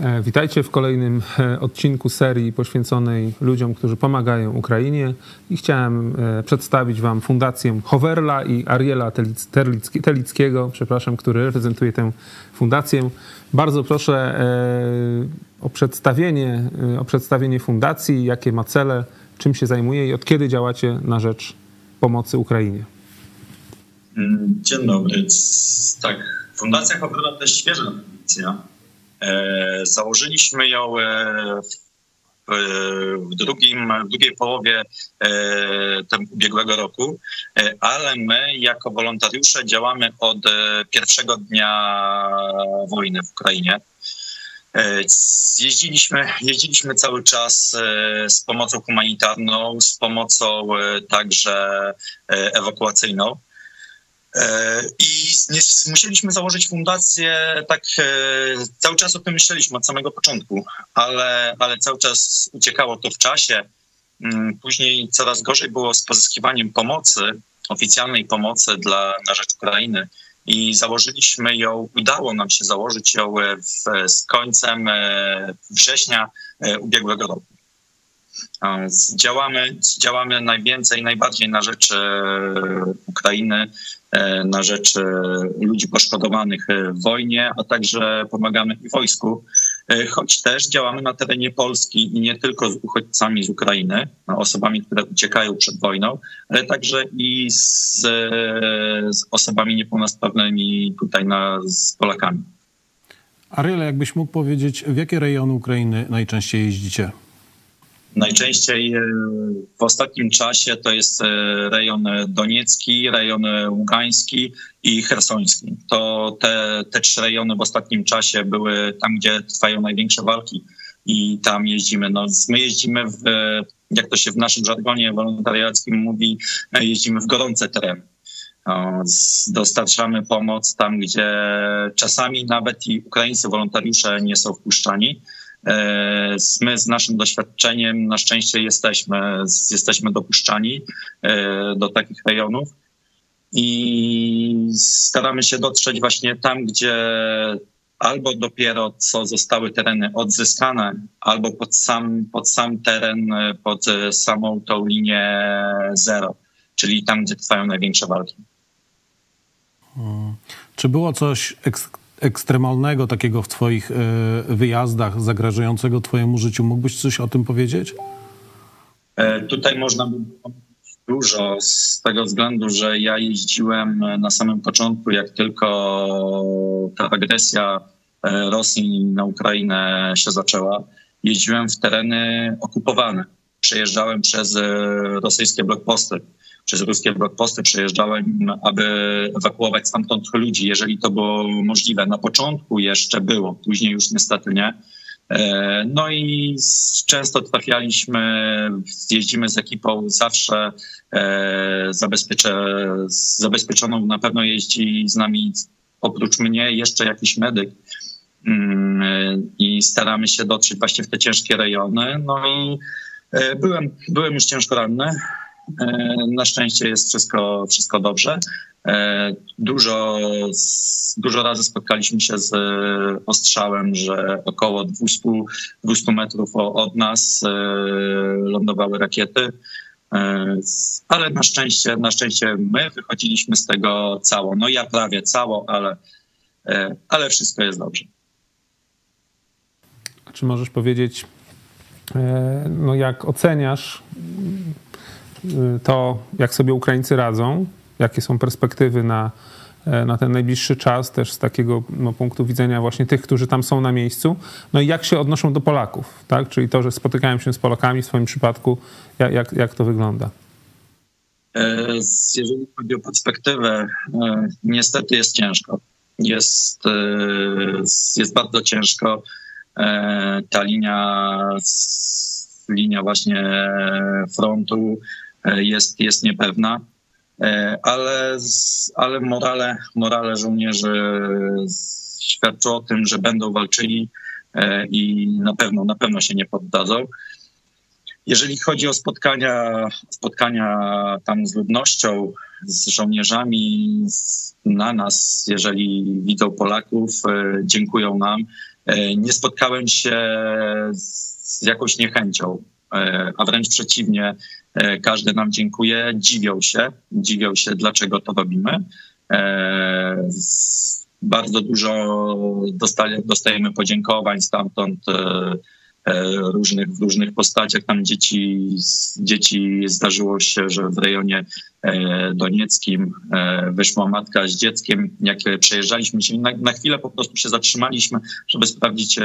E, witajcie w kolejnym e, odcinku serii poświęconej ludziom, którzy pomagają Ukrainie i chciałem e, przedstawić Wam Fundację Hoverla i Ariela Telickiego, przepraszam, który reprezentuje tę fundację. Bardzo proszę o przedstawienie, o przedstawienie fundacji, jakie ma cele, czym się zajmuje i od kiedy działacie na rzecz pomocy Ukrainie. Dzień dobry. Tak, Fundacja Hoverla to jest świeża fundacja E, założyliśmy ją e, w, drugim, w drugiej połowie e, ubiegłego roku, ale my jako wolontariusze działamy od pierwszego dnia wojny w Ukrainie. Jeździliśmy, jeździliśmy cały czas z pomocą humanitarną, z pomocą także ewakuacyjną. E, I musieliśmy założyć fundację, tak e, cały czas o tym myśleliśmy od samego początku, ale, ale cały czas uciekało to w czasie. Mm, później coraz gorzej było z pozyskiwaniem pomocy, oficjalnej pomocy dla, na rzecz Ukrainy i założyliśmy ją, udało nam się założyć ją w, z końcem e, września ubiegłego roku. Działamy, działamy najwięcej, najbardziej na rzecz Ukrainy E, na rzecz e, ludzi poszkodowanych e, w wojnie, a także pomagamy wojsku, choć też działamy na terenie Polski i nie tylko z uchodźcami z Ukrainy, osobami, które uciekają przed wojną, ale także i z, z osobami niepełnosprawnymi tutaj na, z Polakami. Ariel, jakbyś mógł powiedzieć, w jakie rejony Ukrainy najczęściej jeździcie? Najczęściej e, w ostatnim czasie to jest e, rejon doniecki, rejon ługański i hersoński. To te, te trzy rejony w ostatnim czasie były tam, gdzie trwają największe walki i tam jeździmy. No, my jeździmy w, jak to się w naszym żargonie wolontariackim mówi, jeździmy w gorące tereny. Dostarczamy pomoc tam, gdzie czasami nawet i ukraińscy wolontariusze nie są wpuszczani E, my z naszym doświadczeniem na szczęście jesteśmy, jesteśmy dopuszczani e, do takich rejonów i staramy się dotrzeć właśnie tam, gdzie albo dopiero co zostały tereny odzyskane, albo pod sam, pod sam teren, pod samą tą linię zero, czyli tam, gdzie trwają największe walki. Hmm. Czy było coś ekstremalnego takiego w Twoich e, wyjazdach, zagrażającego Twojemu życiu? Mógłbyś coś o tym powiedzieć? E, tutaj można by dużo z tego względu, że ja jeździłem na samym początku, jak tylko ta agresja e, Rosji na Ukrainę się zaczęła. Jeździłem w tereny okupowane. Przejeżdżałem przez rosyjskie blokposty przez ruskie blokposty przejeżdżałem, aby ewakuować stamtąd ludzi, jeżeli to było możliwe. Na początku jeszcze było, później już niestety nie. E, no i często trafialiśmy, jeździmy z ekipą zawsze e, zabezpieczoną na pewno jeździ z nami oprócz mnie jeszcze jakiś medyk mm, i staramy się dotrzeć właśnie w te ciężkie rejony. No i e, byłem, byłem już ciężko ranny, na szczęście jest wszystko, wszystko dobrze. E, dużo, dużo razy spotkaliśmy się z ostrzałem, że około 200, 200 metrów od nas e, lądowały rakiety. Ale na szczęście, na szczęście my wychodziliśmy z tego cało. No ja prawie cało, ale, ale wszystko jest dobrze. A czy możesz powiedzieć, no jak oceniasz to, jak sobie Ukraińcy radzą, jakie są perspektywy na, e, na ten najbliższy czas, też z takiego no, punktu widzenia właśnie tych, którzy tam są na miejscu, no i jak się odnoszą do Polaków, tak? Czyli to, że spotykają się z Polakami w swoim przypadku, jak, jak to wygląda? E, jeżeli chodzi o perspektywę, e, niestety jest ciężko. Jest, jest bardzo ciężko. Ta linia, linia właśnie frontu jest, jest niepewna, e, ale, ale morale, morale żołnierzy świadczą o tym, że będą walczyli e, i na pewno, na pewno się nie poddadzą. Jeżeli chodzi o spotkania, spotkania tam z ludnością, z żołnierzami, na nas, jeżeli widzą Polaków, dziękują nam. nie spotkałem się z jakąś niechęcią, a wręcz przeciwnie, każdy nam dziękuję, dziwią się, dziwią się, dlaczego to robimy. Bardzo dużo dostajemy podziękowań stamtąd E, różnych, w różnych postaciach. Tam dzieci, dzieci zdarzyło się, że w rejonie e, donieckim e, wyszła matka z dzieckiem. Jak przejeżdżaliśmy się, na, na chwilę po prostu się zatrzymaliśmy, żeby sprawdzić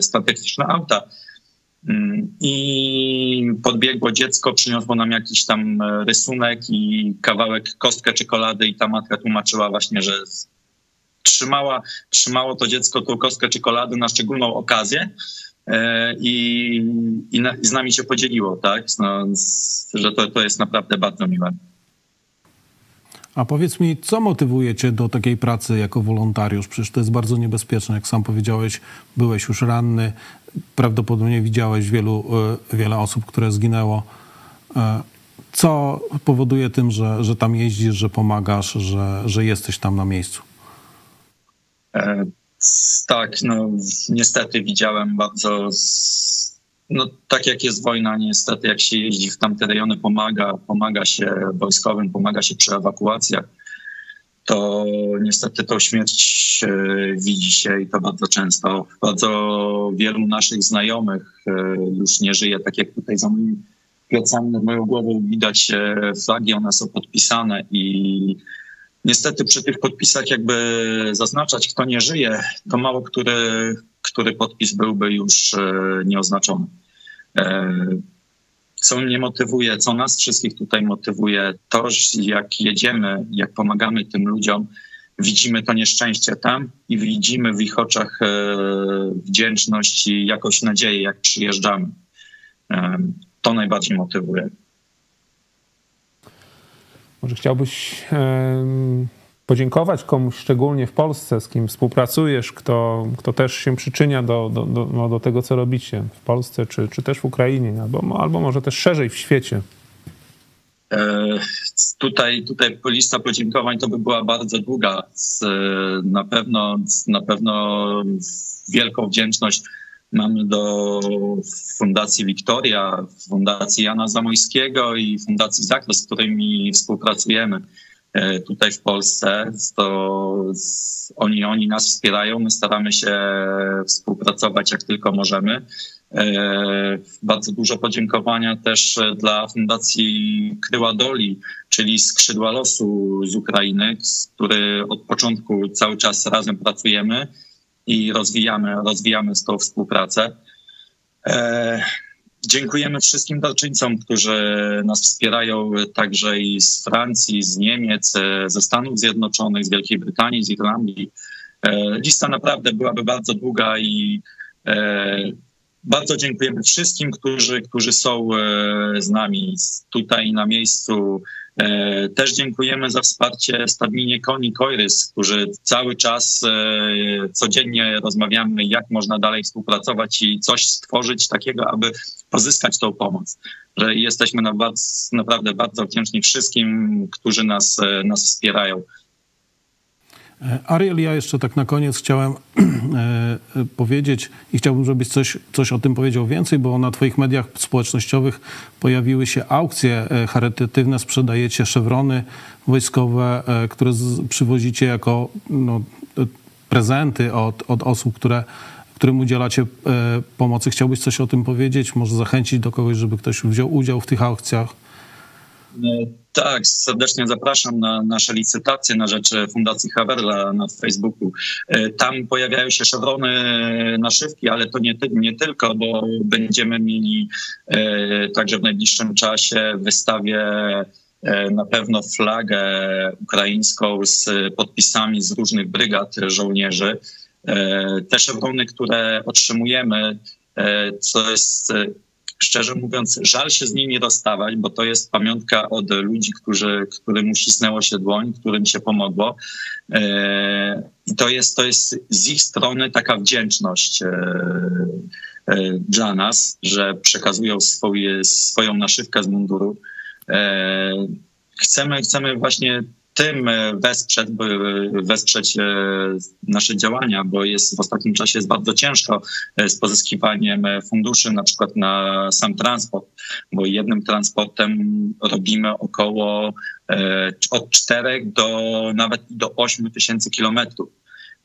stan auta. I podbiegło dziecko, przyniosło nam jakiś tam rysunek i kawałek, kostkę czekolady i ta matka tłumaczyła właśnie, że trzymała, trzymało to dziecko tą kostkę czekolady na szczególną okazję, E, i, i, na, i z nami się podzieliło, tak? No, że to, to jest naprawdę bardzo miłe. A powiedz mi, co motywuje cię do takiej pracy jako wolontariusz? Przecież to jest bardzo niebezpieczne. Jak sam powiedziałeś, byłeś już ranny, prawdopodobnie widziałeś wielu, e, wiele osób, które zginęło. E, co powoduje tym, że, że tam jeździsz, że pomagasz, że, że jesteś tam na miejscu? Tak, no niestety widziałem bardzo, no tak jak jest wojna, niestety jak się jeździ w tamte rejony, pomaga, pomaga się wojskowym, pomaga się przy ewakuacjach, to niestety tą śmierć e, widzi się i to bardzo często. Bardzo wielu naszych znajomych e, już nie żyje, tak jak tutaj za moimi plecami, nad moją głową widać flagi, one są podpisane i Niestety przy tych podpisach jakby zaznaczać, kto nie żyje, to mało który, który podpis byłby już e, nieoznaczony. E, co mnie motywuje, co nas wszystkich tutaj motywuje, to, jak jedziemy, jak pomagamy tym ludziom, widzimy to nieszczęście tam i widzimy w ich oczach e, wdzięczność i jakąś nadzieję, jak przyjeżdżamy. To najbardziej motywuje. Może chciałbyś podziękować komuś szczególnie w Polsce, z kim współpracujesz, kto, kto też się przyczynia do, do, do, no, do tego, co robicie w Polsce, czy, czy też w Ukrainie, albo, albo może też szerzej w świecie? E, tutaj, tutaj lista podziękowań to by była bardzo długa. Na pewno, na pewno wielką wdzięczność mamy do Fundacji Wiktoria, Fundacji Jana Zamojskiego i Fundacji Zakres, z którymi współpracujemy tutaj w Polsce. To oni, oni nas wspierają, my staramy się współpracować jak tylko możemy. E, bardzo dużo podziękowania też dla Fundacji Kryła Doli, czyli Skrzydła Losu z Ukrainy, z który od początku cały czas razem pracujemy i rozwijamy, rozwijamy z tą współpracę. E, dziękujemy wszystkim darczyńcom, którzy nas wspierają także i z Francji, z Niemiec, e, ze Stanów Zjednoczonych, z Wielkiej Brytanii, z Irlandii. E, lista naprawdę byłaby bardzo długa i bardzo dziękujemy wszystkim, którzy, którzy są z nami tutaj na miejscu E, też dziękujemy za wsparcie stadninie koni Koirys, którzy cały czas e, codziennie rozmawiamy, jak można dalej współpracować i coś stworzyć takiego, aby pozyskać tą pomoc. Że jesteśmy naprawdę bardzo wdzięczni wszystkim, którzy nas, e, nas wspierają. E, Ariel, ja jeszcze tak na koniec chciałem e, e, powiedzieć i chciałbym, żebyś coś, coś o tym powiedział więcej, bo na twoich mediach społecznościowych pojawiły się aukcje charytatywne, sprzedajecie szewrony wojskowe, które przywozicie jako no, prezenty od, od osób, które, którym udzielacie pomocy. Chciałbyś coś o tym powiedzieć? Może zachęcić do kogoś, żeby ktoś wziął udział w tych aukcjach? Tak, serdecznie zapraszam na nasze licytacje na rzecz Fundacji Haverla na Facebooku. E, tam pojawiają się szewrony naszywki, ale to nie, nie tylko, bo będziemy mieli e, także w najbliższym czasie wystawię e, na pewno flagę ukraińską z podpisami z różnych brygad żołnierzy. Te szewrony, które otrzymujemy, co jest szczerze mówiąc, żal się z nimi rozstawać, bo to jest pamiątka od ludzi, którzy, którym uścisnęło się dłoń, którym się pomogło. E, I to jest, to jest z ich strony taka wdzięczność e, e, dla nas, że przekazują swoje, swoją naszywkę z munduru. Chcemy, chcemy właśnie tym wesprzeć, wesprzeć nasze działania, bo jest w ostatnim czasie jest bardzo ciężko z pozyskiwaniem funduszy, na przykład na sam transport, bo jednym transportem robimy około od 4 do nawet do 8 tysięcy kilometrów.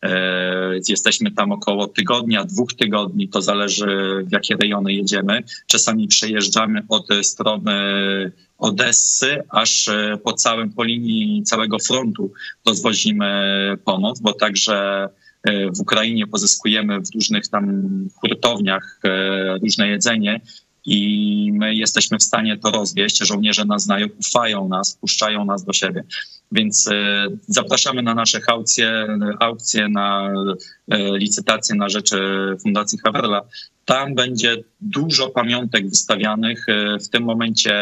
E, jesteśmy tam około tygodnia, dwóch tygodni, to zależy w jakie rejony jedziemy. Czasami przejeżdżamy od strony Odessy, aż e, po całym, po linii całego frontu rozwozimy pomoc, bo także e, w Ukrainie pozyskujemy w różnych tam hurtowniach różne jedzenie i my jesteśmy w stanie to rozwieść. Żołnierze nas znają, ufają nas, puszczają nas do siebie. Więc e, zapraszamy na nasze aukcje, aukcje na e, licytacje na rzecz Fundacji Haverla. Tam będzie dużo pamiątek wystawianych. E, w tym momencie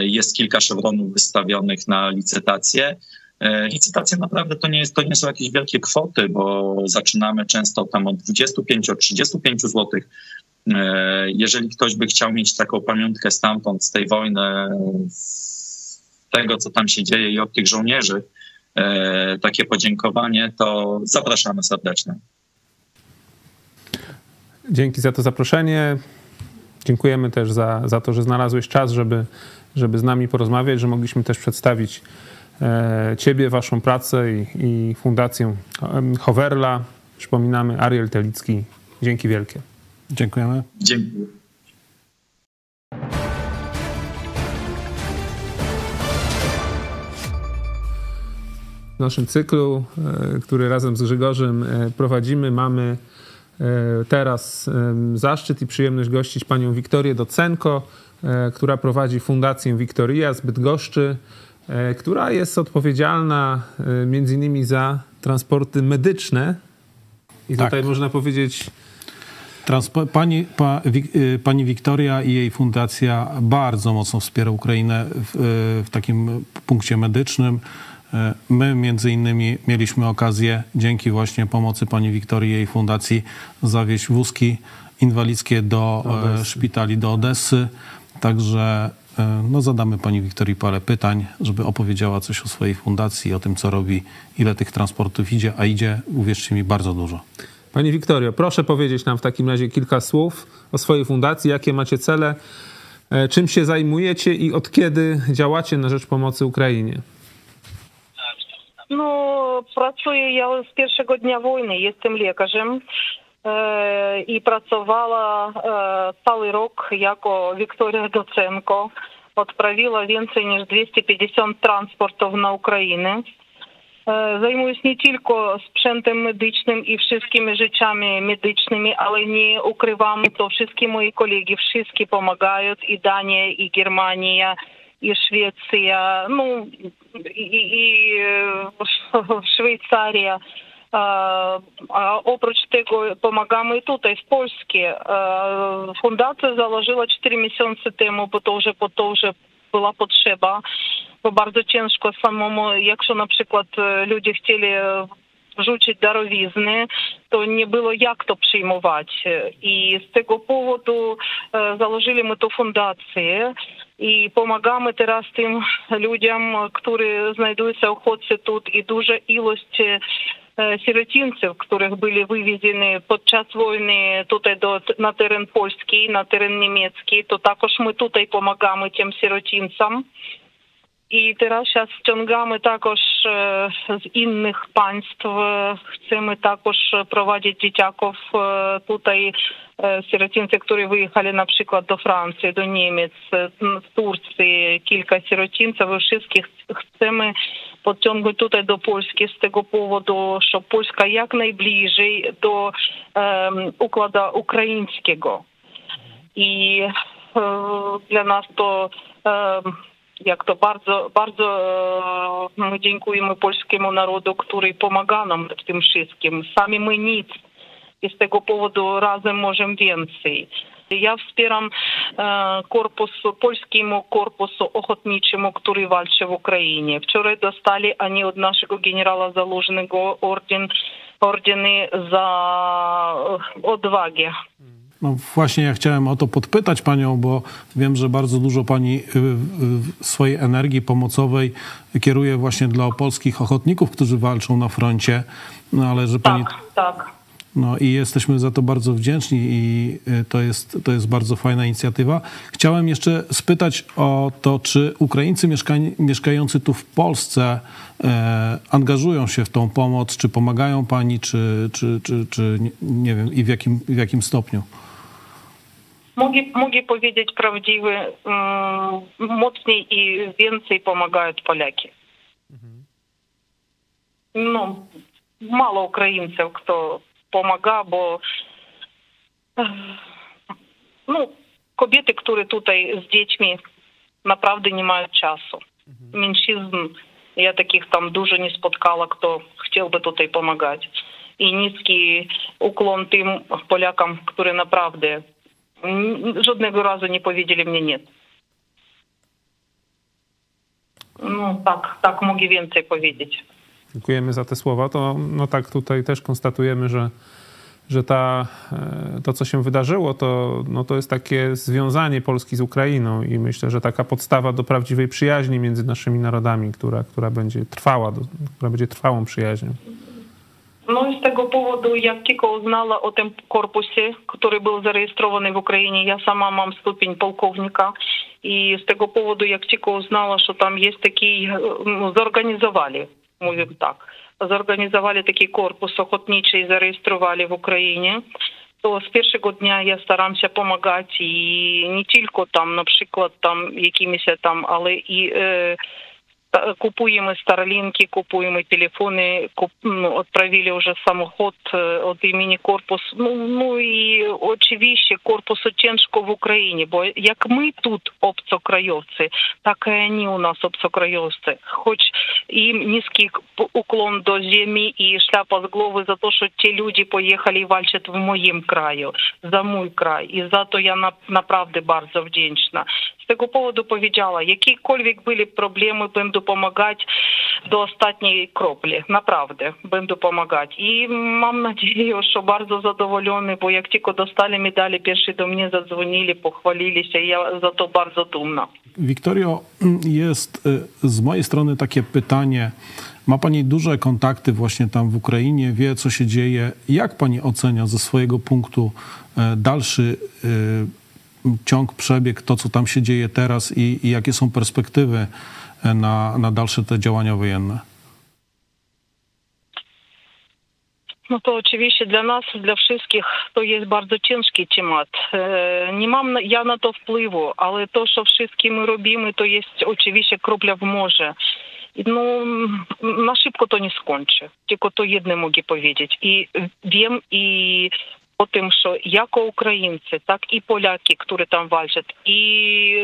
jest kilka szewronów wystawionych na licytację. Licytacje naprawdę to nie, jest, to nie są jakieś wielkie kwoty, bo zaczynamy często tam od 25, od 35 złotych. Jeżeli ktoś by chciał mieć taką pamiątkę stamtąd, z tej wojny, tego, co tam się dzieje i od tych żołnierzy, e, takie podziękowanie, to zapraszamy serdecznie. Dzięki za to zaproszenie. Dziękujemy też za, za to, że znalazłeś czas, żeby, żeby z nami porozmawiać, że mogliśmy też przedstawić e, Ciebie, Waszą pracę i, i Fundację Hoverla. Przypominamy, Ariel Telicki. Dzięki wielkie. Dziękujemy. Dziękuję. w naszym cyklu, e, który razem z Grzegorzem e, prowadzimy, mamy teraz zaszczyt i przyjemność gościć panią Wiktorię Docenko, która prowadzi Fundację Wiktoria z Bydgoszczy, która jest odpowiedzialna między innymi za transporty medyczne. I tak. tutaj można powiedzieć... Transpo pani, pa, pani Wiktoria i jej fundacja bardzo mocno wspiera Ukrainę w, w takim punkcie medycznym. E, my między innymi mieliśmy okazję dzięki właśnie pomocy pani Wiktorii i jej fundacji zawieźć wózki inwalidzkie do, e, szpitali do Odessy. Także e, no, zadamy pani Wiktorii parę pytań, żeby opowiedziała coś o swojej fundacji, o tym, co robi, ile tych transportów idzie, a idzie, uwierzcie mi, bardzo dużo. Pani Wiktorio, proszę powiedzieć nam w takim razie kilka słów o swojej fundacji, jakie macie cele, czym się zajmujecie i od kiedy działacie na rzecz pomocy Ukrainie. No, pracuję ja z pierwszego dnia wojny, jestem lekarzem e, i pracowała e, cały rok jako Wiktoria Docenko. Odprawiła więcej niż 250 transportów na Ukrainę. E, zajmuję się nie tylko sprzętem medycznym i wszystkimi rzeczami medycznymi, ale nie ukrywam, to wszystkie moi kolegi, wszystkie pomagają i Dania, i Germania, і Швеція, ну і, і е, Швейцарія. А опроч того, помогаємо і тут, і в Польській. Фундація заложила 4 місяці тому, бо то вже, бо то вже була потреба. Бо дуже тяжко самому, якщо, наприклад, е, люди хотіли darowizny, to nie było jak to przyjmować. I z tego powodu założyliśmy tę fundację i pomagamy teraz tym ludziom, którzy znajdują się uchodźcy тут i duża ilość sierocińców, których byli wywiezieni podczas wojny tutaj do, na teren polski, na teren niemiecki, to також my tutaj pomagamy tym sierocińcom. І Тарасча е, з тюнгами також з інших панств е, цими також проводити дітяков е, тут і сиротинці, які виїхали, наприклад, до Франції, до Німець, в Турції кілька сиротинців, і всіх по підтягнути тут до Польщі з того поводу, що Польща якнайближче до ем, укладу українського. І е, для нас то ем, jak to bardzo, bardzo my dziękujemy polskiemu narodu, który pomaga nam w tym wszystkim. Sami my nic i z tego powodu razem możemy więcej. Ja wspieram korpus, polskiemu korpusu ochotniczemu, który walczy w Ukrainie. Wczoraj dostali oni od naszego generała Zalużnego orden, ordyny za odwagę. No właśnie ja chciałem o to podpytać Panią, bo wiem, że bardzo dużo Pani y, y, swojej energii pomocowej kieruje właśnie dla polskich ochotników, którzy walczą na froncie, no ale że Pani... Tak, tak. No i jesteśmy za to bardzo wdzięczni i y, to jest, to jest bardzo fajna inicjatywa. Chciałem jeszcze spytać o to, czy Ukraińcy mieszkań, mieszkający tu w Polsce e, angażują się w tą pomoc, czy pomagają pani, czy, czy, czy, czy nie wiem, i w jakim, w jakim stopniu? Mogę, mogę powiedzieć prawdziwy, mm, mocniej i więcej pomagają Polaki. No, mało Ukraińców, kto pomaga, bo ech, no, kobiety, które tutaj z dziećmi naprawdę nie mają czasu. Mężczyzn, ja takich tam dużo nie spotkała, kto chciałby tutaj pomagać. I niski ukłon tym Polakom, które naprawdę n- żadnego razu nie powiedzieli mnie nie. No tak, tak mogę więcej powiedzieć. Dziękujemy za te słowa. To no tak tutaj też konstatujemy, że, że ta, e, to, co się wydarzyło, to, no to jest takie związanie Polski z Ukrainą i myślę, że taka podstawa do prawdziwej przyjaźni między naszymi narodami, która, która będzie trwała, która będzie trwałą przyjaźnią. Ну і з того поводу, як тільки узнала о тим корпусі, який був зареєстрований в Україні, я сама мам ступінь полковника. І з того поводу, як тільки узнала, що там є такий, е, ну, зорганізували, мовим так, зорганізували такий корпус охотничий, зареєстрували в Україні. То з першого дня я старамся допомагати і не тільки там, наприклад, там якимись там, але і е, купуємо старлінки, купуємо телефони, куп, ну, відправили вже самоход е, від імені корпус. Ну, ну і очевидно, корпусу тяжко в Україні, бо як ми тут обцокрайовці, так і вони у нас обцокрайовці. Хоч їм низький уклон до землі і шляпа з голови за те, що ті люди поїхали і вальчать в моїм краю, за мій край. І за то я на, направді bardzo вдячна. z tego powodu powiedziała, jakiekolwiek były problemy, będę pomagać do ostatniej kropli. Naprawdę, będę pomagać. I mam nadzieję, że bardzo zadowolony, bo jak tylko dostali medale, pierwsi do mnie zadzwonili, pochwalili się i ja za to bardzo dumna. Wiktorio, jest z mojej strony takie pytanie. Ma Pani duże kontakty właśnie tam w Ukrainie, wie co się dzieje. Jak Pani ocenia ze swojego punktu dalszy ciąg, przebieg, to co tam się dzieje teraz i, i jakie są perspektywy e, na, na dalsze te działania wojenne? No to oczywiście dla nas, dla wszystkich to jest bardzo ciężki temat. E, Nie mam ja na to wpływu, ale to, co wszystkim my robimy, to jest oczywiście kropla w morze. No, na szybko to nie skończy. Tylko to jedno mogę powiedzieć. I wiem i o tym, że jako Ukraińcy, tak i Polaki, które tam walczą, i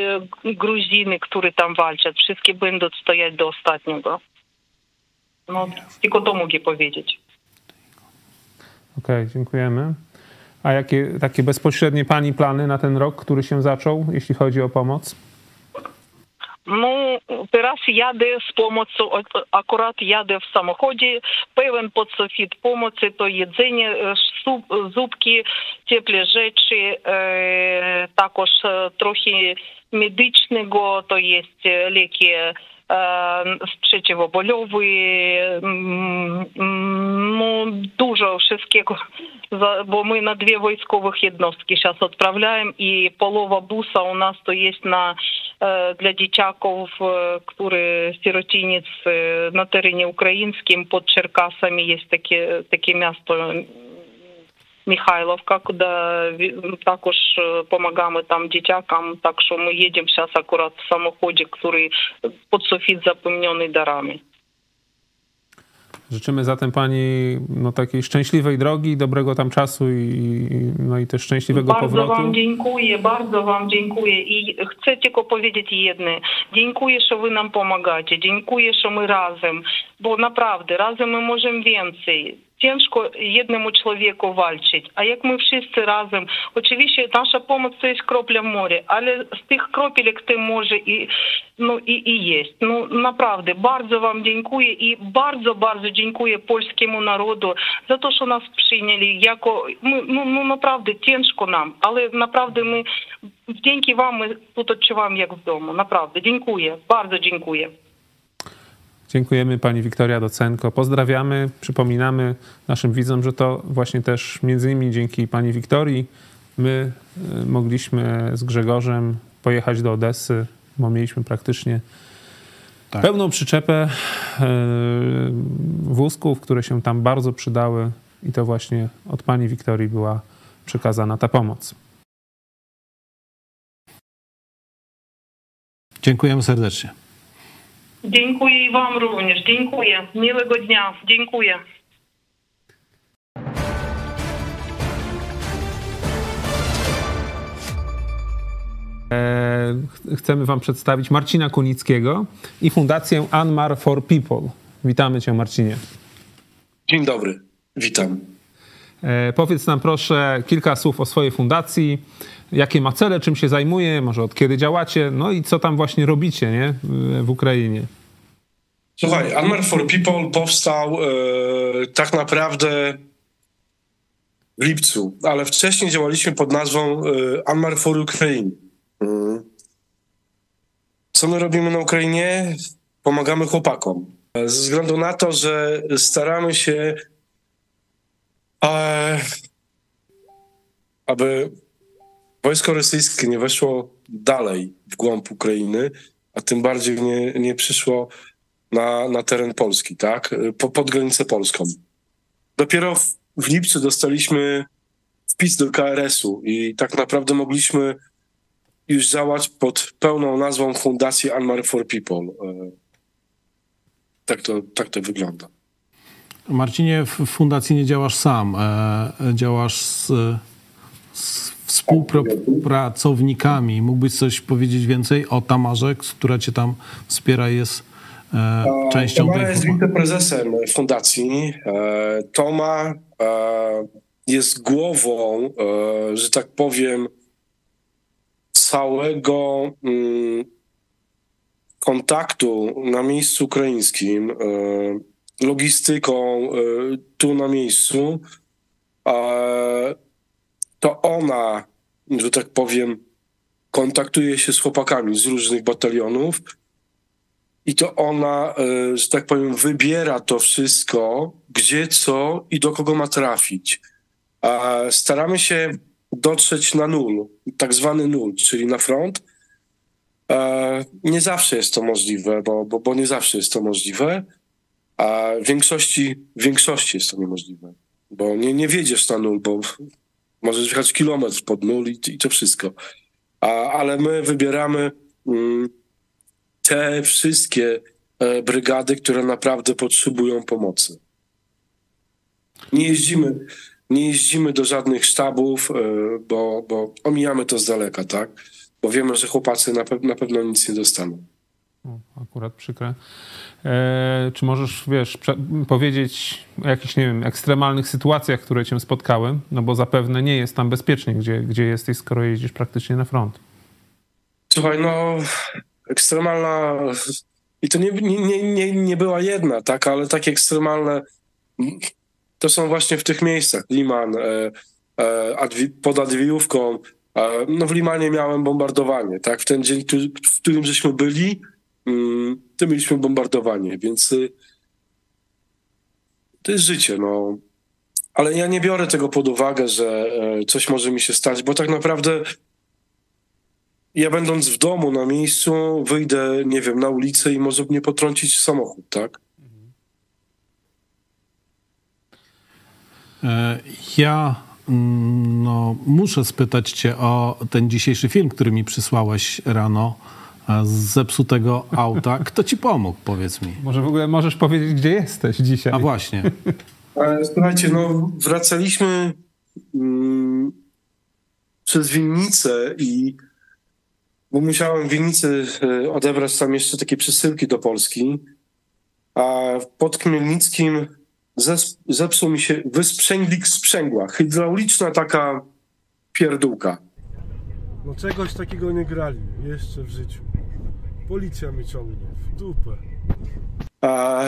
e, Gruziny, które tam walczą, wszystkie będą stoять do ostatniego. No, tylko to mogę powiedzieć. Okej, dziękujemy. A jakie takie bezpośrednie Pani plany na ten rok, który się zaczął, jeśli chodzi o pomoc? Ну, a- akurat jadę w samochodzie, pełen podsufit pomocy, to jedzenie, e, суп, zupki, cieple rzeczy, e, також e, trochę medycznego, to jest sprzeciw obolowy, no, dużo wszystkiego, bo на дві військових jednostki сейчас відправляємо. І полова буса у нас то є на е, для дитяков, е, которые сиротинец на терені українським, під Черкасами є таке, таке місто Михайловка, куди ві- також е, помагаємо там дітякам. Так що ми їдемо зараз акурат в самоході, який під софіт заповнений дарами. Życzymy zatem Pani no, takiej szczęśliwej drogi, dobrego tam czasu i, i- no, i też szczęśliwego Bardzo powrotu. вам дякую, bardzo вам дякую. І chcę tylko powiedzieć jedno. Dziękuję, że wy nam pomagacie. Dziękuję, że my razem. Bo naprawdę, razem my możemy więcej. Człowieku walczyć. A jak my wszyscy razem, oczywiście nasza pomoc to jest kropla w morzu, ale z tych kropelek w tym morzu i, no, i, i jest. No naprawdę, bardzo wam dziękuję i bardzo, bardzo dziękuję polskiemu narodu za to, że nas przyjęli. Jako, my, no, no naprawdę ciężko nam, ale naprawdę my dzięki wam my тут odczuwamy jak w domu. Naprawdę, dziękuję, bardzo dziękuję. Dziękujemy pani Wiktoria Docenko. Pozdrawiamy. Przypominamy naszym widzom, że to właśnie też między innymi dzięki pani Wiktorii my y, mogliśmy z Grzegorzem pojechać do Odessy, bo mieliśmy praktycznie tak. pełną przyczepę y, wózków, które się tam bardzo przydały i to właśnie od pani Wiktorii była przekazana ta pomoc. Dziękujemy serdecznie. Dziękuję i Wam również. Dziękuję. Miłego dnia. Dziękuję. E, chcemy Wam przedstawić Marcina Kunickiego i Fundację Anmar for People. Witamy Cię, Marcinie. Dzień dobry, witam. E, powiedz nam proszę kilka słów o swojej fundacji, jakie ma cele, czym się zajmuje, może od kiedy działacie, no i co tam właśnie robicie nie? w Ukrainie. Słuchaj, Unmar for People powstał e, tak naprawdę w lipcu, ale wcześniej działaliśmy pod nazwą e, Unmar for Ukraine. Mm. Co my robimy na Ukrainie? Pomagamy chłopakom. Ze względu na to, że staramy się, e, aby wojsko rosyjskie nie weszło dalej w głąb Ukrainy, a tym bardziej nie, nie przyszło na, na teren Polski, tak? Po, pod granicę polską. Dopiero w, w lipcu dostaliśmy wpis do KRS-u i tak naprawdę mogliśmy już działać pod pełną nazwą Fundacji Unmarried for People. E, tak to, tak to wygląda. Marcinie, w fundacji nie działasz sam. E, działasz z, z współpracownikami. Mógłbyś coś powiedzieć więcej o Tamarze, która cię tam wspiera, jest e, częścią Tamara jest wiceprezesem fundacji. E, Toma e, jest głową, że tak powiem, całego mm, kontaktu na miejscu ukraińskim, logistyką tu na miejscu to ona, że tak powiem, kontaktuje się z chłopakami z różnych batalionów i to ona, e, że tak powiem, wybiera to wszystko, gdzie, co i do kogo ma trafić. A staramy się dotrzeć na nul, tak zwany nul, czyli na front. E, nie zawsze jest to możliwe, bo, bo, bo nie zawsze jest to możliwe, a w większości, w większości jest to niemożliwe, bo nie, nie wiedziesz na nul, bo Możesz jechać kilometr pod nul i, i to wszystko. A, ale my wybieramy mm, te wszystkie e, brygady, które naprawdę potrzebują pomocy. Nie jeździmy, nie jeździmy do żadnych sztabów, e, bo, bo omijamy to z daleka, tak? Bo wiemy, że chłopacy na, pe na pewno nic nie dostaną. Akurat przykre. E, czy możesz, wiesz, powiedzieć o jakichś, nie wiem, ekstremalnych sytuacjach, które cię spotkały? No bo zapewne nie jest tam bezpiecznie, gdzie, gdzie jesteś, skoro jeździsz praktycznie na front. Słuchaj, no ekstremalna... I to nie, nie, nie, nie była jedna, tak? Ale takie ekstremalne to są właśnie w tych miejscach. Liman, e, e, pod Adwijówką. E, no w Limanie miałem bombardowanie, tak? W ten dzień, w którym żeśmy byli, to mieliśmy bombardowanie, więc y, to jest życie, no. Ale ja nie biorę tego pod uwagę, że e, coś może mi się stać, bo tak naprawdę ja będąc w domu, na miejscu, wyjdę, nie wiem, na ulicę i może mnie potrącić samochód, tak? E, ja mm, no, muszę spytać cię o ten dzisiejszy film, który mi przysłałeś rano z zepsutego auta. Kto ci pomógł, powiedz mi? Może w ogóle możesz powiedzieć, gdzie jesteś dzisiaj? A właśnie. Słuchajcie, no wracaliśmy mm, przez winnicę i bo musiałem w winnicy e, odebrać tam jeszcze takie przesyłki do Polski, a pod Chmielnickim zes- zepsuł mi się wysprzęglik sprzęgła, hydrauliczna taka pierdółka. No czegoś takiego nie grali jeszcze w życiu. Policja mnie ciągnie w dupę. A,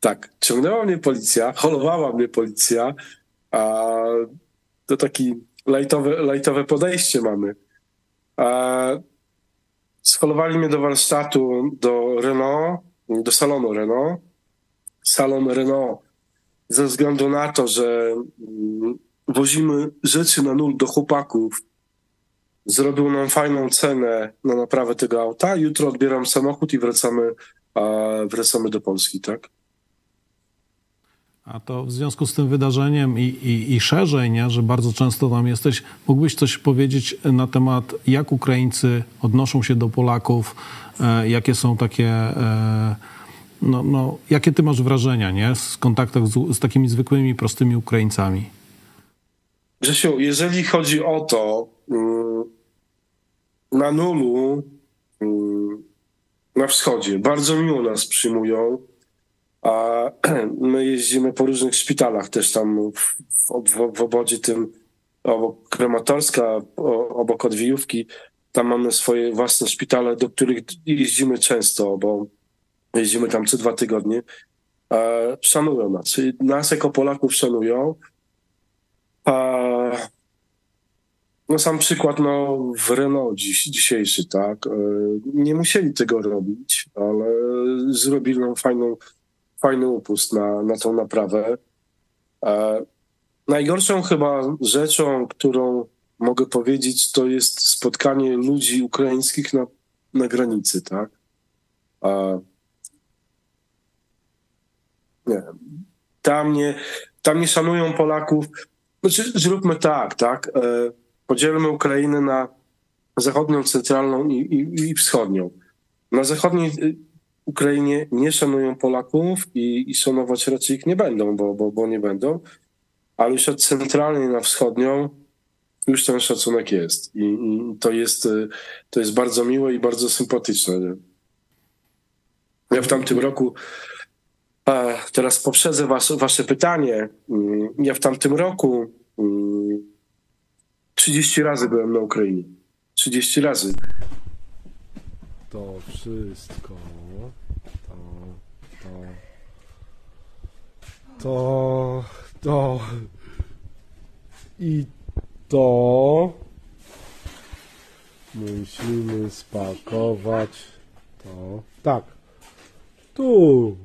tak, ciągnęła mnie policja, holowała mnie policja, a to taki lajtowe, lajtowe podejście mamy. A, scholowali mnie do warsztatu, do Renault, do salonu Renault. Salon Renault ze względu na to, że mm, wozimy rzeczy na nul do chłopaków, zrobił nam fajną cenę na naprawę tego auta. Jutro odbieram samochód i wracamy, wracamy do Polski, tak? A to w związku z tym wydarzeniem i, i, i szerzej, nie, że bardzo często tam jesteś, mógłbyś coś powiedzieć na temat, jak Ukraińcy odnoszą się do Polaków, e, jakie są takie, e, no, no, jakie ty masz wrażenia, nie, z kontaktach z, z takimi zwykłymi, prostymi Ukraińcami? Grzesiu, jeżeli chodzi o to, mm, na nulu mm, na wschodzie bardzo miło nas przyjmują, a my jeździmy po różnych szpitalach też tam w, w, w obodzie tym obok Krematorska, obok Odwijówki. Tam mamy swoje własne szpitale, do których jeździmy często, bo jeździmy tam co dwa tygodnie. E, Szanują nas. Nas jako Polaków szanują. A, no sam przykład no, w Renault dziś, dzisiejszy, tak. E, Nie musieli tego robić, ale zrobili nam fajną, fajny upust na, na tą naprawę. E, Najgorszą chyba rzeczą, którą mogę powiedzieć, to jest spotkanie ludzi ukraińskich na, na granicy, tak. E, Nie, tam nie, tam nie szanują Polaków. Znaczy, zróbmy tak, tak. Podzielmy Ukrainę na zachodnią, centralną i, i, i wschodnią. Na zachodniej y, Ukrainie nie szanują Polaków i, i szanować raczej ich nie będą, bo, bo, bo nie będą. Ale już od centralnej na wschodnią już ten szacunek jest. I, i to, jest y, to jest bardzo miłe i bardzo sympatyczne. Ja w tamtym roku Teraz poprzedzę was, wasze pytanie. Mm, Ja w tamtym roku 30 razy byłem na Ukrainie. 30 razy. To wszystko. To. To. To. To. I to. Musimy spakować to. Tak. Tu.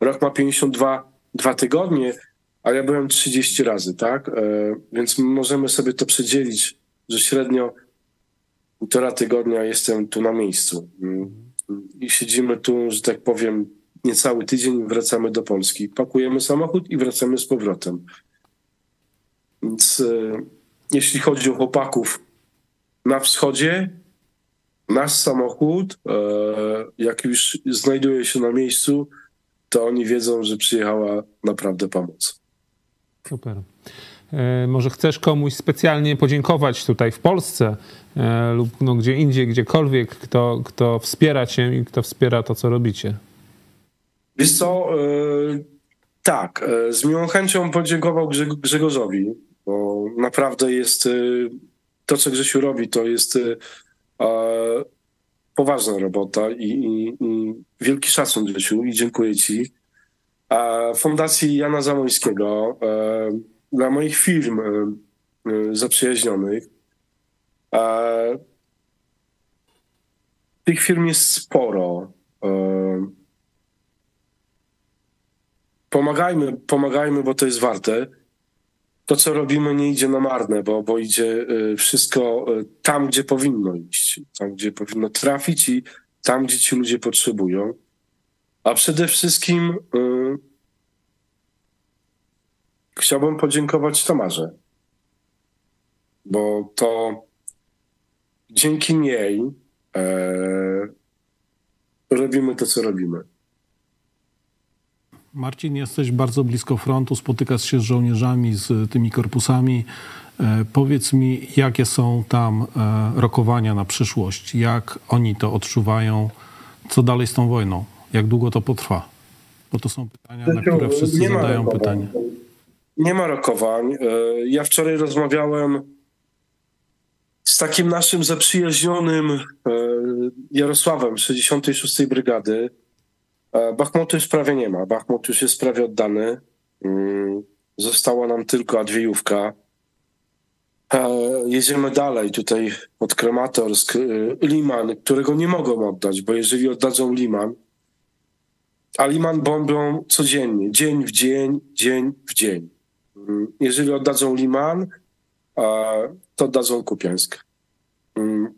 Rok ma 52 dwa tygodnie, a ja byłem 30 razy, tak? E, Więc możemy sobie to przedzielić, że średnio półtora tygodnia jestem tu na miejscu. Mm, I siedzimy tu, że tak powiem, niecały tydzień wracamy do Polski. Pakujemy samochód i wracamy z powrotem. Więc e, jeśli chodzi o chłopaków na wschodzie, nasz samochód, e, jak już znajduje się na miejscu, to oni wiedzą, że przyjechała naprawdę pomoc. Super. E, Może chcesz komuś specjalnie podziękować tutaj w Polsce e, lub no, gdzie indziej, gdziekolwiek, kto, kto wspiera cię i kto wspiera to, co robicie. Wiesz co, e, tak, z miłą chęcią podziękował Grze- Grzegorzowi, bo naprawdę jest, to co Grzesiu robi, to jest poważna robota i, i, i wielki szacun Grzesiu i dziękuję ci. Fundacji Jana Zamońskiego, e, dla moich firm e, e, zaprzyjaźnionych, tych firm jest sporo. Pomagajmy, pomagajmy, bo to jest warte. To, co robimy, nie idzie na marne, bo, bo idzie wszystko tam, gdzie powinno iść, tam, gdzie powinno trafić i tam, gdzie ci ludzie potrzebują. A przede wszystkim y, chciałbym podziękować Tamarze, bo to dzięki niej e, robimy to, co robimy. Marcin, jesteś bardzo blisko frontu, spotykasz się z żołnierzami, z tymi korpusami. E, Powiedz mi, jakie są tam e, rokowania na przyszłość? Jak oni to odczuwają? Co dalej z tą wojną? Jak długo to potrwa? Bo to są pytania, na które wszyscy zadają pytania. Nie ma rokowań. E, Ja wczoraj rozmawiałem z takim naszym zaprzyjaźnionym e, Jarosławem z 66. Brygady. E, Bachmutu już prawie nie ma. Bachmut już jest prawie oddany. Mm, Została nam tylko Adwiejówka. Jedziemy dalej tutaj pod Krematorsk. Liman, którego nie mogą oddać, bo jeżeli oddadzą Liman, a Liman bombią codziennie, dzień w dzień, dzień w dzień. Mm, Jeżeli oddadzą Liman, to oddadzą Kupiańsk. Mm,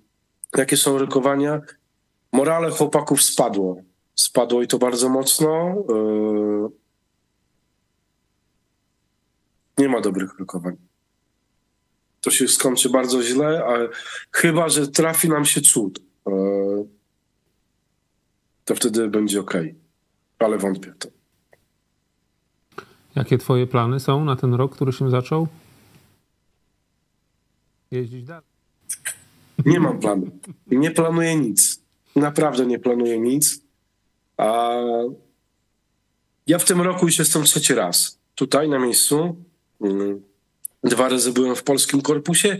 Jakie są rokowania? Morale chłopaków spadło. Spadło i to bardzo mocno. Yy, Nie ma dobrych rokowań. To się skończy bardzo źle, a chyba, że trafi nam się cud. Yy, To wtedy będzie ok. Ale wątpię w to. Jakie twoje plany są na ten rok, który się zaczął? Jeździć dalej. Nie mam planu. Nie planuję nic. Naprawdę nie planuję nic. A ja w tym roku już jestem trzeci raz tutaj na miejscu. Mm. Dwa razy byłem w polskim korpusie.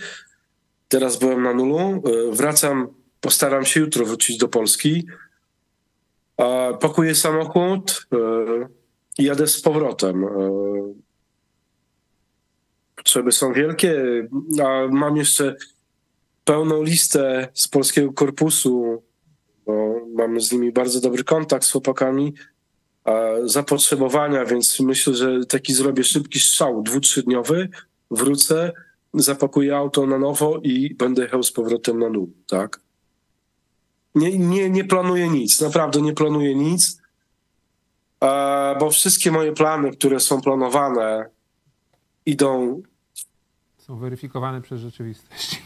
Teraz byłem na nulu. E, Wracam, postaram się jutro wrócić do Polski. Pakuję samochód e, jadę z powrotem. E, Potrzeby są wielkie, a mam jeszcze pełną listę z polskiego korpusu, bo mamy z nimi bardzo dobry kontakt z chłopakami, zapotrzebowania, więc myślę, że taki zrobię szybki strzał, dwu, trzydniowy, wrócę, zapakuję auto na nowo i będę jechał z powrotem na nul, tak? Nie, nie, nie planuję nic, naprawdę nie planuję nic, bo wszystkie moje plany, które są planowane, idą Są weryfikowane przez rzeczywistość.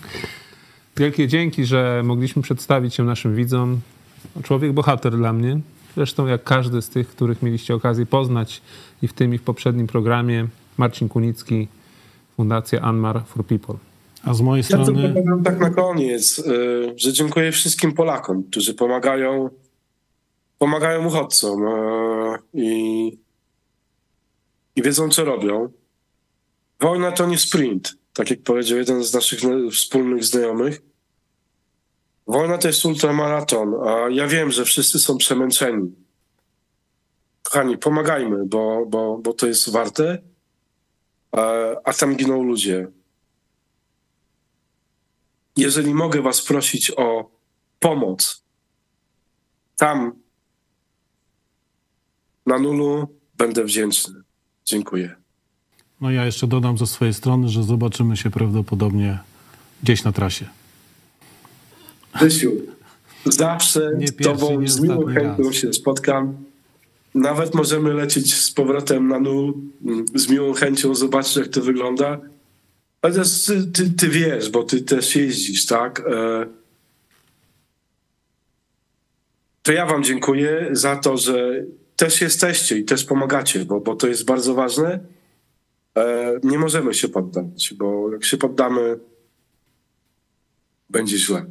Wielkie dzięki, że mogliśmy przedstawić się naszym widzom. Człowiek bohater dla mnie. Zresztą jak każdy z tych, których mieliście okazję poznać i w tym i w poprzednim programie. Marcin Kunicki, Fundacja Anmar for People. A z mojej Ja tylko strony powiem tak na koniec, y, że dziękuję wszystkim Polakom, którzy pomagają, pomagają uchodźcom y, i, i wiedzą, co robią. Wojna to nie sprint, tak jak powiedział jeden z naszych wspólnych znajomych. Wojna to jest ultramaraton, a ja wiem, że wszyscy są przemęczeni. Kochani, pomagajmy, bo, bo, bo to jest warte, a, a tam giną ludzie. Jeżeli mogę Was prosić o pomoc tam na nulu, będę wdzięczny. Dziękuję. No ja jeszcze dodam ze swojej strony, że zobaczymy się prawdopodobnie gdzieś na trasie. Rysiu, zawsze Nie z Tobą z miłą chęcią raz. się spotkam. Nawet możemy lecieć z powrotem na nul. mm, Z miłą chęcią zobaczyć, jak to wygląda. Ale też ty, ty, ty wiesz, bo Ty też jeździsz, tak? E, To ja Wam dziękuję za to, że też jesteście i też pomagacie, bo, bo to jest bardzo ważne. E, Nie możemy się poddać, bo jak się poddamy, będzie źle.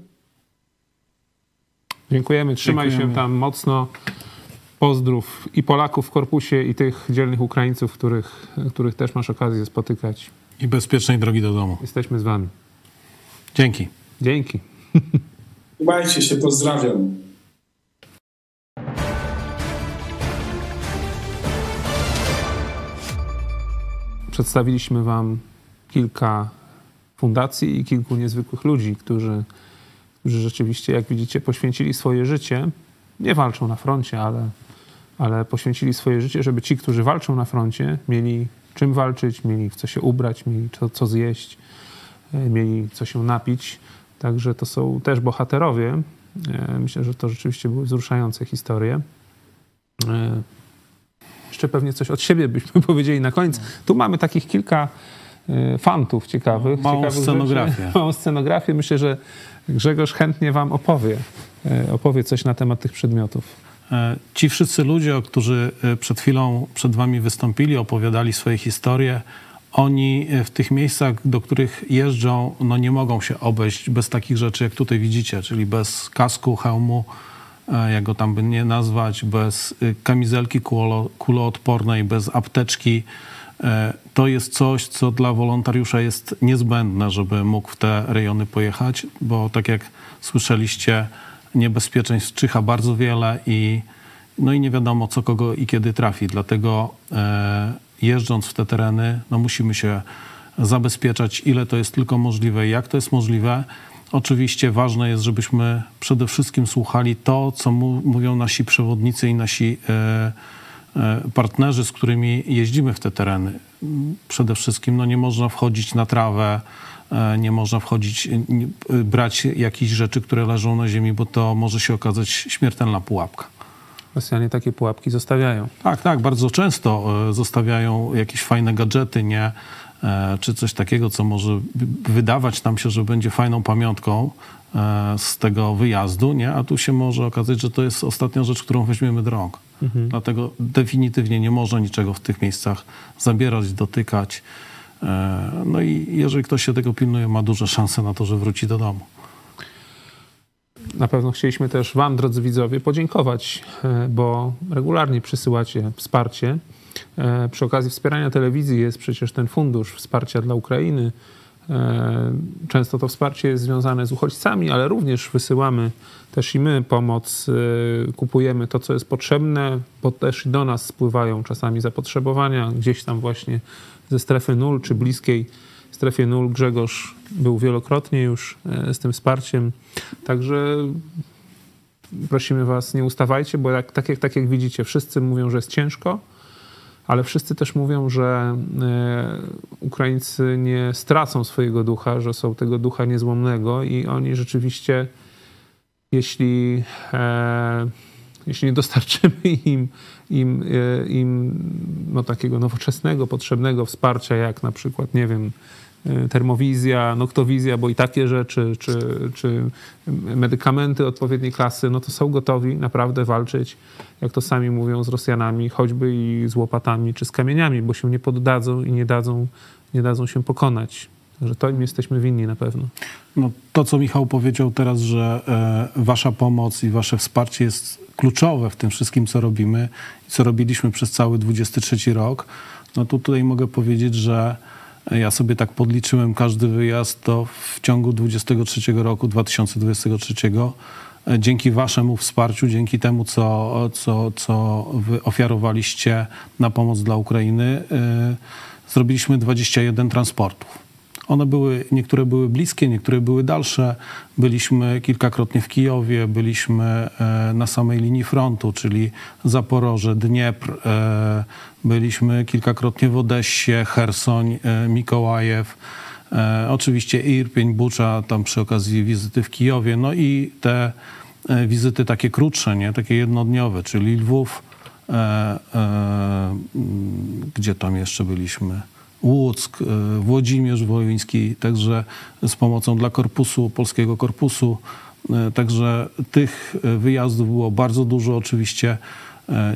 Dziękujemy, trzymaj Dziękujemy. się tam mocno. Pozdrów i Polaków w korpusie, i tych dzielnych Ukraińców, których, których też masz okazję spotykać. I bezpiecznej drogi do domu. Jesteśmy z wami. Dzięki. Dzięki. Trzymajcie się, pozdrawiam. Przedstawiliśmy wam kilka fundacji i kilku niezwykłych ludzi, którzy, którzy rzeczywiście, jak widzicie, poświęcili swoje życie. Nie walczą na froncie, ale, ale poświęcili swoje życie, żeby ci, którzy walczą na froncie, mieli czym walczyć, mieli w co się ubrać, mieli co, co zjeść, e, mieli co się napić. Także to są też bohaterowie. E, Myślę, że to rzeczywiście były wzruszające historie. Jeszcze pewnie coś od siebie byśmy powiedzieli na koniec. Tu mamy takich kilka e, fantów ciekawych. Małą ciekawych scenografię. Rzeczy. Małą scenografię. Myślę, że Grzegorz chętnie wam opowie, e, opowie coś na temat tych przedmiotów. E, Ci wszyscy ludzie, którzy e, przed chwilą przed wami wystąpili, opowiadali swoje historie, oni e, w tych miejscach, do których jeżdżą, no nie mogą się obejść bez takich rzeczy, jak tutaj widzicie, czyli bez kasku, hełmu, jak go tam by nie nazwać, bez y, kamizelki kulo, kuloodpornej, bez apteczki. E, To jest coś, co dla wolontariusza jest niezbędne, żeby mógł w te rejony pojechać, bo tak jak słyszeliście, niebezpieczeństw czyha bardzo wiele i, no i nie wiadomo, co kogo i kiedy trafi. Dlatego e, jeżdżąc w te tereny, no musimy się zabezpieczać, ile to jest tylko możliwe jak to jest możliwe. Oczywiście ważne jest, żebyśmy przede wszystkim słuchali to, co mu, mówią nasi przewodnicy i nasi e, e, partnerzy, z którymi jeździmy w te tereny. Przede wszystkim no, nie można wchodzić na trawę, e, nie można wchodzić, brać jakichś rzeczy, które leżą na ziemi, bo to może się okazać śmiertelna pułapka. Rosjanie takie pułapki zostawiają. Tak, tak, bardzo często zostawiają jakieś fajne gadżety, nie? E, Czy coś takiego, co może wy- wydawać nam się, że będzie fajną pamiątką e, z tego wyjazdu, nie? A tu się może okazać, że to jest ostatnia rzecz, którą weźmiemy do rąk. Dlatego definitywnie nie można niczego w tych miejscach zabierać, dotykać. E, No i jeżeli ktoś się tego pilnuje, ma duże szanse na to, że wróci do domu. Na pewno chcieliśmy też Wam, drodzy widzowie, podziękować, bo regularnie przysyłacie wsparcie. E, Przy okazji wspierania telewizji jest przecież ten fundusz wsparcia dla Ukrainy. E, Często to wsparcie jest związane z uchodźcami, ale również wysyłamy też i my pomoc, e, kupujemy to, co jest potrzebne, bo też do nas spływają czasami zapotrzebowania gdzieś tam właśnie ze strefy nul czy bliskiej strefie nul. Grzegorz był wielokrotnie już z tym wsparciem. Także prosimy Was, nie ustawajcie, bo jak, tak, jak, tak jak widzicie, wszyscy mówią, że jest ciężko, ale wszyscy też mówią, że e, Ukraińcy nie stracą swojego ducha, że są tego ducha niezłomnego i oni rzeczywiście, jeśli, e, jeśli nie dostarczymy im, im, e, im no, takiego nowoczesnego, potrzebnego wsparcia, jak na przykład, nie wiem, termowizja, noktowizja, bo i takie rzeczy, czy, czy medykamenty odpowiedniej klasy, no to są gotowi naprawdę walczyć, jak to sami mówią, z Rosjanami, choćby i z łopatami, czy z kamieniami, bo się nie poddadzą i nie dadzą, nie dadzą się pokonać. Także to im jesteśmy winni na pewno. No, to, co Michał powiedział teraz, że e, wasza pomoc i wasze wsparcie jest kluczowe w tym wszystkim, co robimy i co robiliśmy przez cały 23 rok, no to tutaj mogę powiedzieć, że ja sobie tak podliczyłem każdy wyjazd, to w ciągu 23 roku, 2023, e, dzięki waszemu wsparciu, dzięki temu, co, co, co wy ofiarowaliście na pomoc dla Ukrainy, e, zrobiliśmy 21 transportów. One były, niektóre były bliskie, niektóre były dalsze. Byliśmy kilkakrotnie w Kijowie, byliśmy e, na samej linii frontu, czyli Zaporoże, Dniepr. e, Byliśmy kilkakrotnie w Odessie, Hersoń, e, Mikołajew. Oczywiście Irpień, Bucza, tam przy okazji wizyty w Kijowie. No i te wizyty takie krótsze, nie? takie jednodniowe, czyli Lwów, e, e, gdzie tam jeszcze byliśmy? Łuck, e, Włodzimierz Wołyński, także z pomocą dla korpusu, polskiego korpusu. E, Także tych e, wyjazdów było bardzo dużo oczywiście,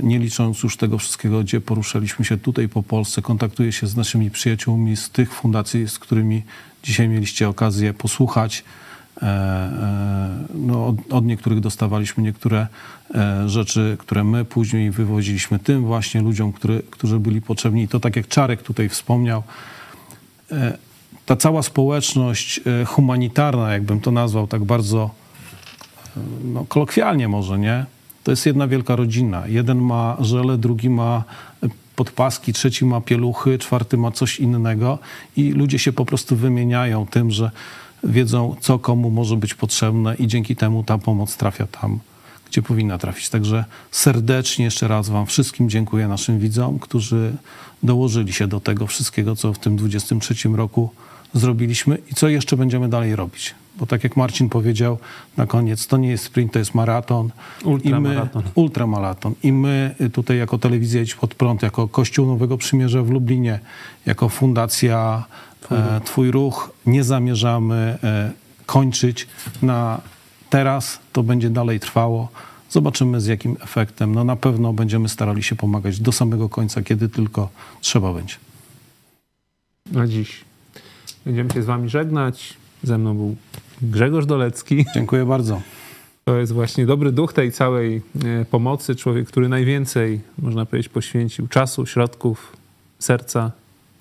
nie licząc już tego wszystkiego, gdzie poruszaliśmy się tutaj po Polsce. Kontaktuję się z naszymi przyjaciółmi z tych fundacji, z którymi dzisiaj mieliście okazję posłuchać. E, e, No, od, od niektórych dostawaliśmy niektóre e, rzeczy, które my później wywoziliśmy tym właśnie ludziom, który, którzy byli potrzebni. I to tak jak Czarek tutaj wspomniał, ta cała społeczność humanitarna, jakbym to nazwał tak bardzo no, kolokwialnie może, nie? To jest jedna wielka rodzina. Jeden ma żele, drugi ma podpaski, trzeci ma pieluchy, czwarty ma coś innego i ludzie się po prostu wymieniają tym, że wiedzą, co komu może być potrzebne i dzięki temu ta pomoc trafia tam, gdzie powinna trafić. Także serdecznie jeszcze raz Wam wszystkim dziękuję naszym widzom, którzy dołożyli się do tego wszystkiego, co w tym 23 roku zrobiliśmy i co jeszcze będziemy dalej robić. Bo tak jak Marcin powiedział na koniec, to nie jest sprint, to jest maraton. Ultramaraton. I my, ultramaraton. I my tutaj jako telewizja Idź Pod Prąd, jako Kościół Nowego Przymierza w Lublinie, jako Fundacja Twój Ruch, e, Twój Ruch nie zamierzamy e, kończyć na teraz. To będzie dalej trwało. Zobaczymy z jakim efektem. No na pewno będziemy starali się pomagać do samego końca, kiedy tylko trzeba będzie. Na dziś będziemy się z Wami żegnać. Ze mną był Grzegorz Dolecki. Dziękuję bardzo. To jest właśnie dobry duch tej całej e, pomocy. Człowiek, który najwięcej, można powiedzieć, poświęcił czasu, środków, serca,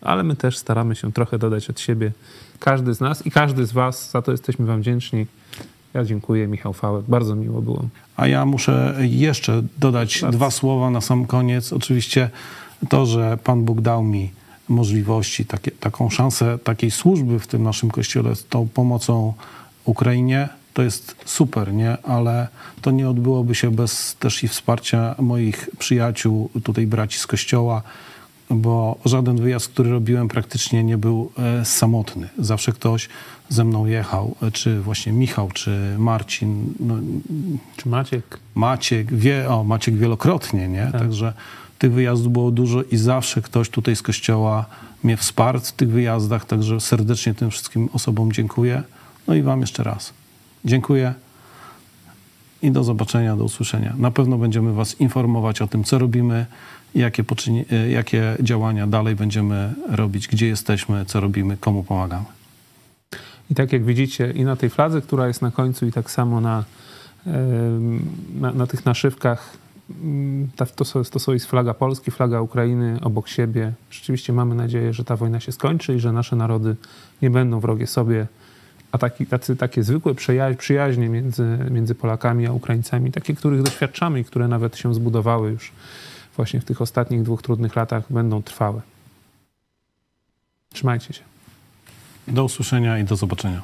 ale my też staramy się trochę dodać od siebie. Każdy z nas i każdy z Was, za to jesteśmy Wam wdzięczni. Ja dziękuję, Michał Fałek. Bardzo miło było. A ja muszę jeszcze dodać dwa słowa na sam koniec. Oczywiście to, że Pan Bóg dał mi możliwości, takie, taką szansę takiej służby w tym naszym kościele z tą pomocą Ukrainie, to jest super, nie? Ale to nie odbyłoby się bez też i wsparcia moich przyjaciół, tutaj braci z kościoła, bo żaden wyjazd, który robiłem, praktycznie nie był e, samotny. Zawsze ktoś ze mną jechał, e, czy właśnie Michał, czy Marcin, no, Czy Maciek? Maciek, wie, o, Maciek wielokrotnie, nie? Także tych wyjazdów było dużo i zawsze ktoś tutaj z kościoła mnie wsparł w tych wyjazdach, także serdecznie tym wszystkim osobom dziękuję. No i wam jeszcze raz dziękuję i do zobaczenia, do usłyszenia. Na pewno będziemy was informować o tym, co robimy, jakie, e, jakie działania dalej będziemy robić, gdzie jesteśmy, co robimy, komu pomagamy. I tak jak widzicie, i na tej fladze, która jest na końcu, i tak samo na, na, na tych naszywkach, mm, to, to są jest flaga Polski, flaga Ukrainy obok siebie. Rzeczywiście mamy nadzieję, że ta wojna się skończy i że nasze narody nie będą wrogie sobie, a taki, tacy, takie zwykłe przyja- przyjaźnie między, między Polakami a Ukraińcami, takie, których doświadczamy i które nawet się zbudowały już właśnie w tych ostatnich dwóch trudnych latach, będą trwałe. Trzymajcie się. Do usłyszenia i do zobaczenia.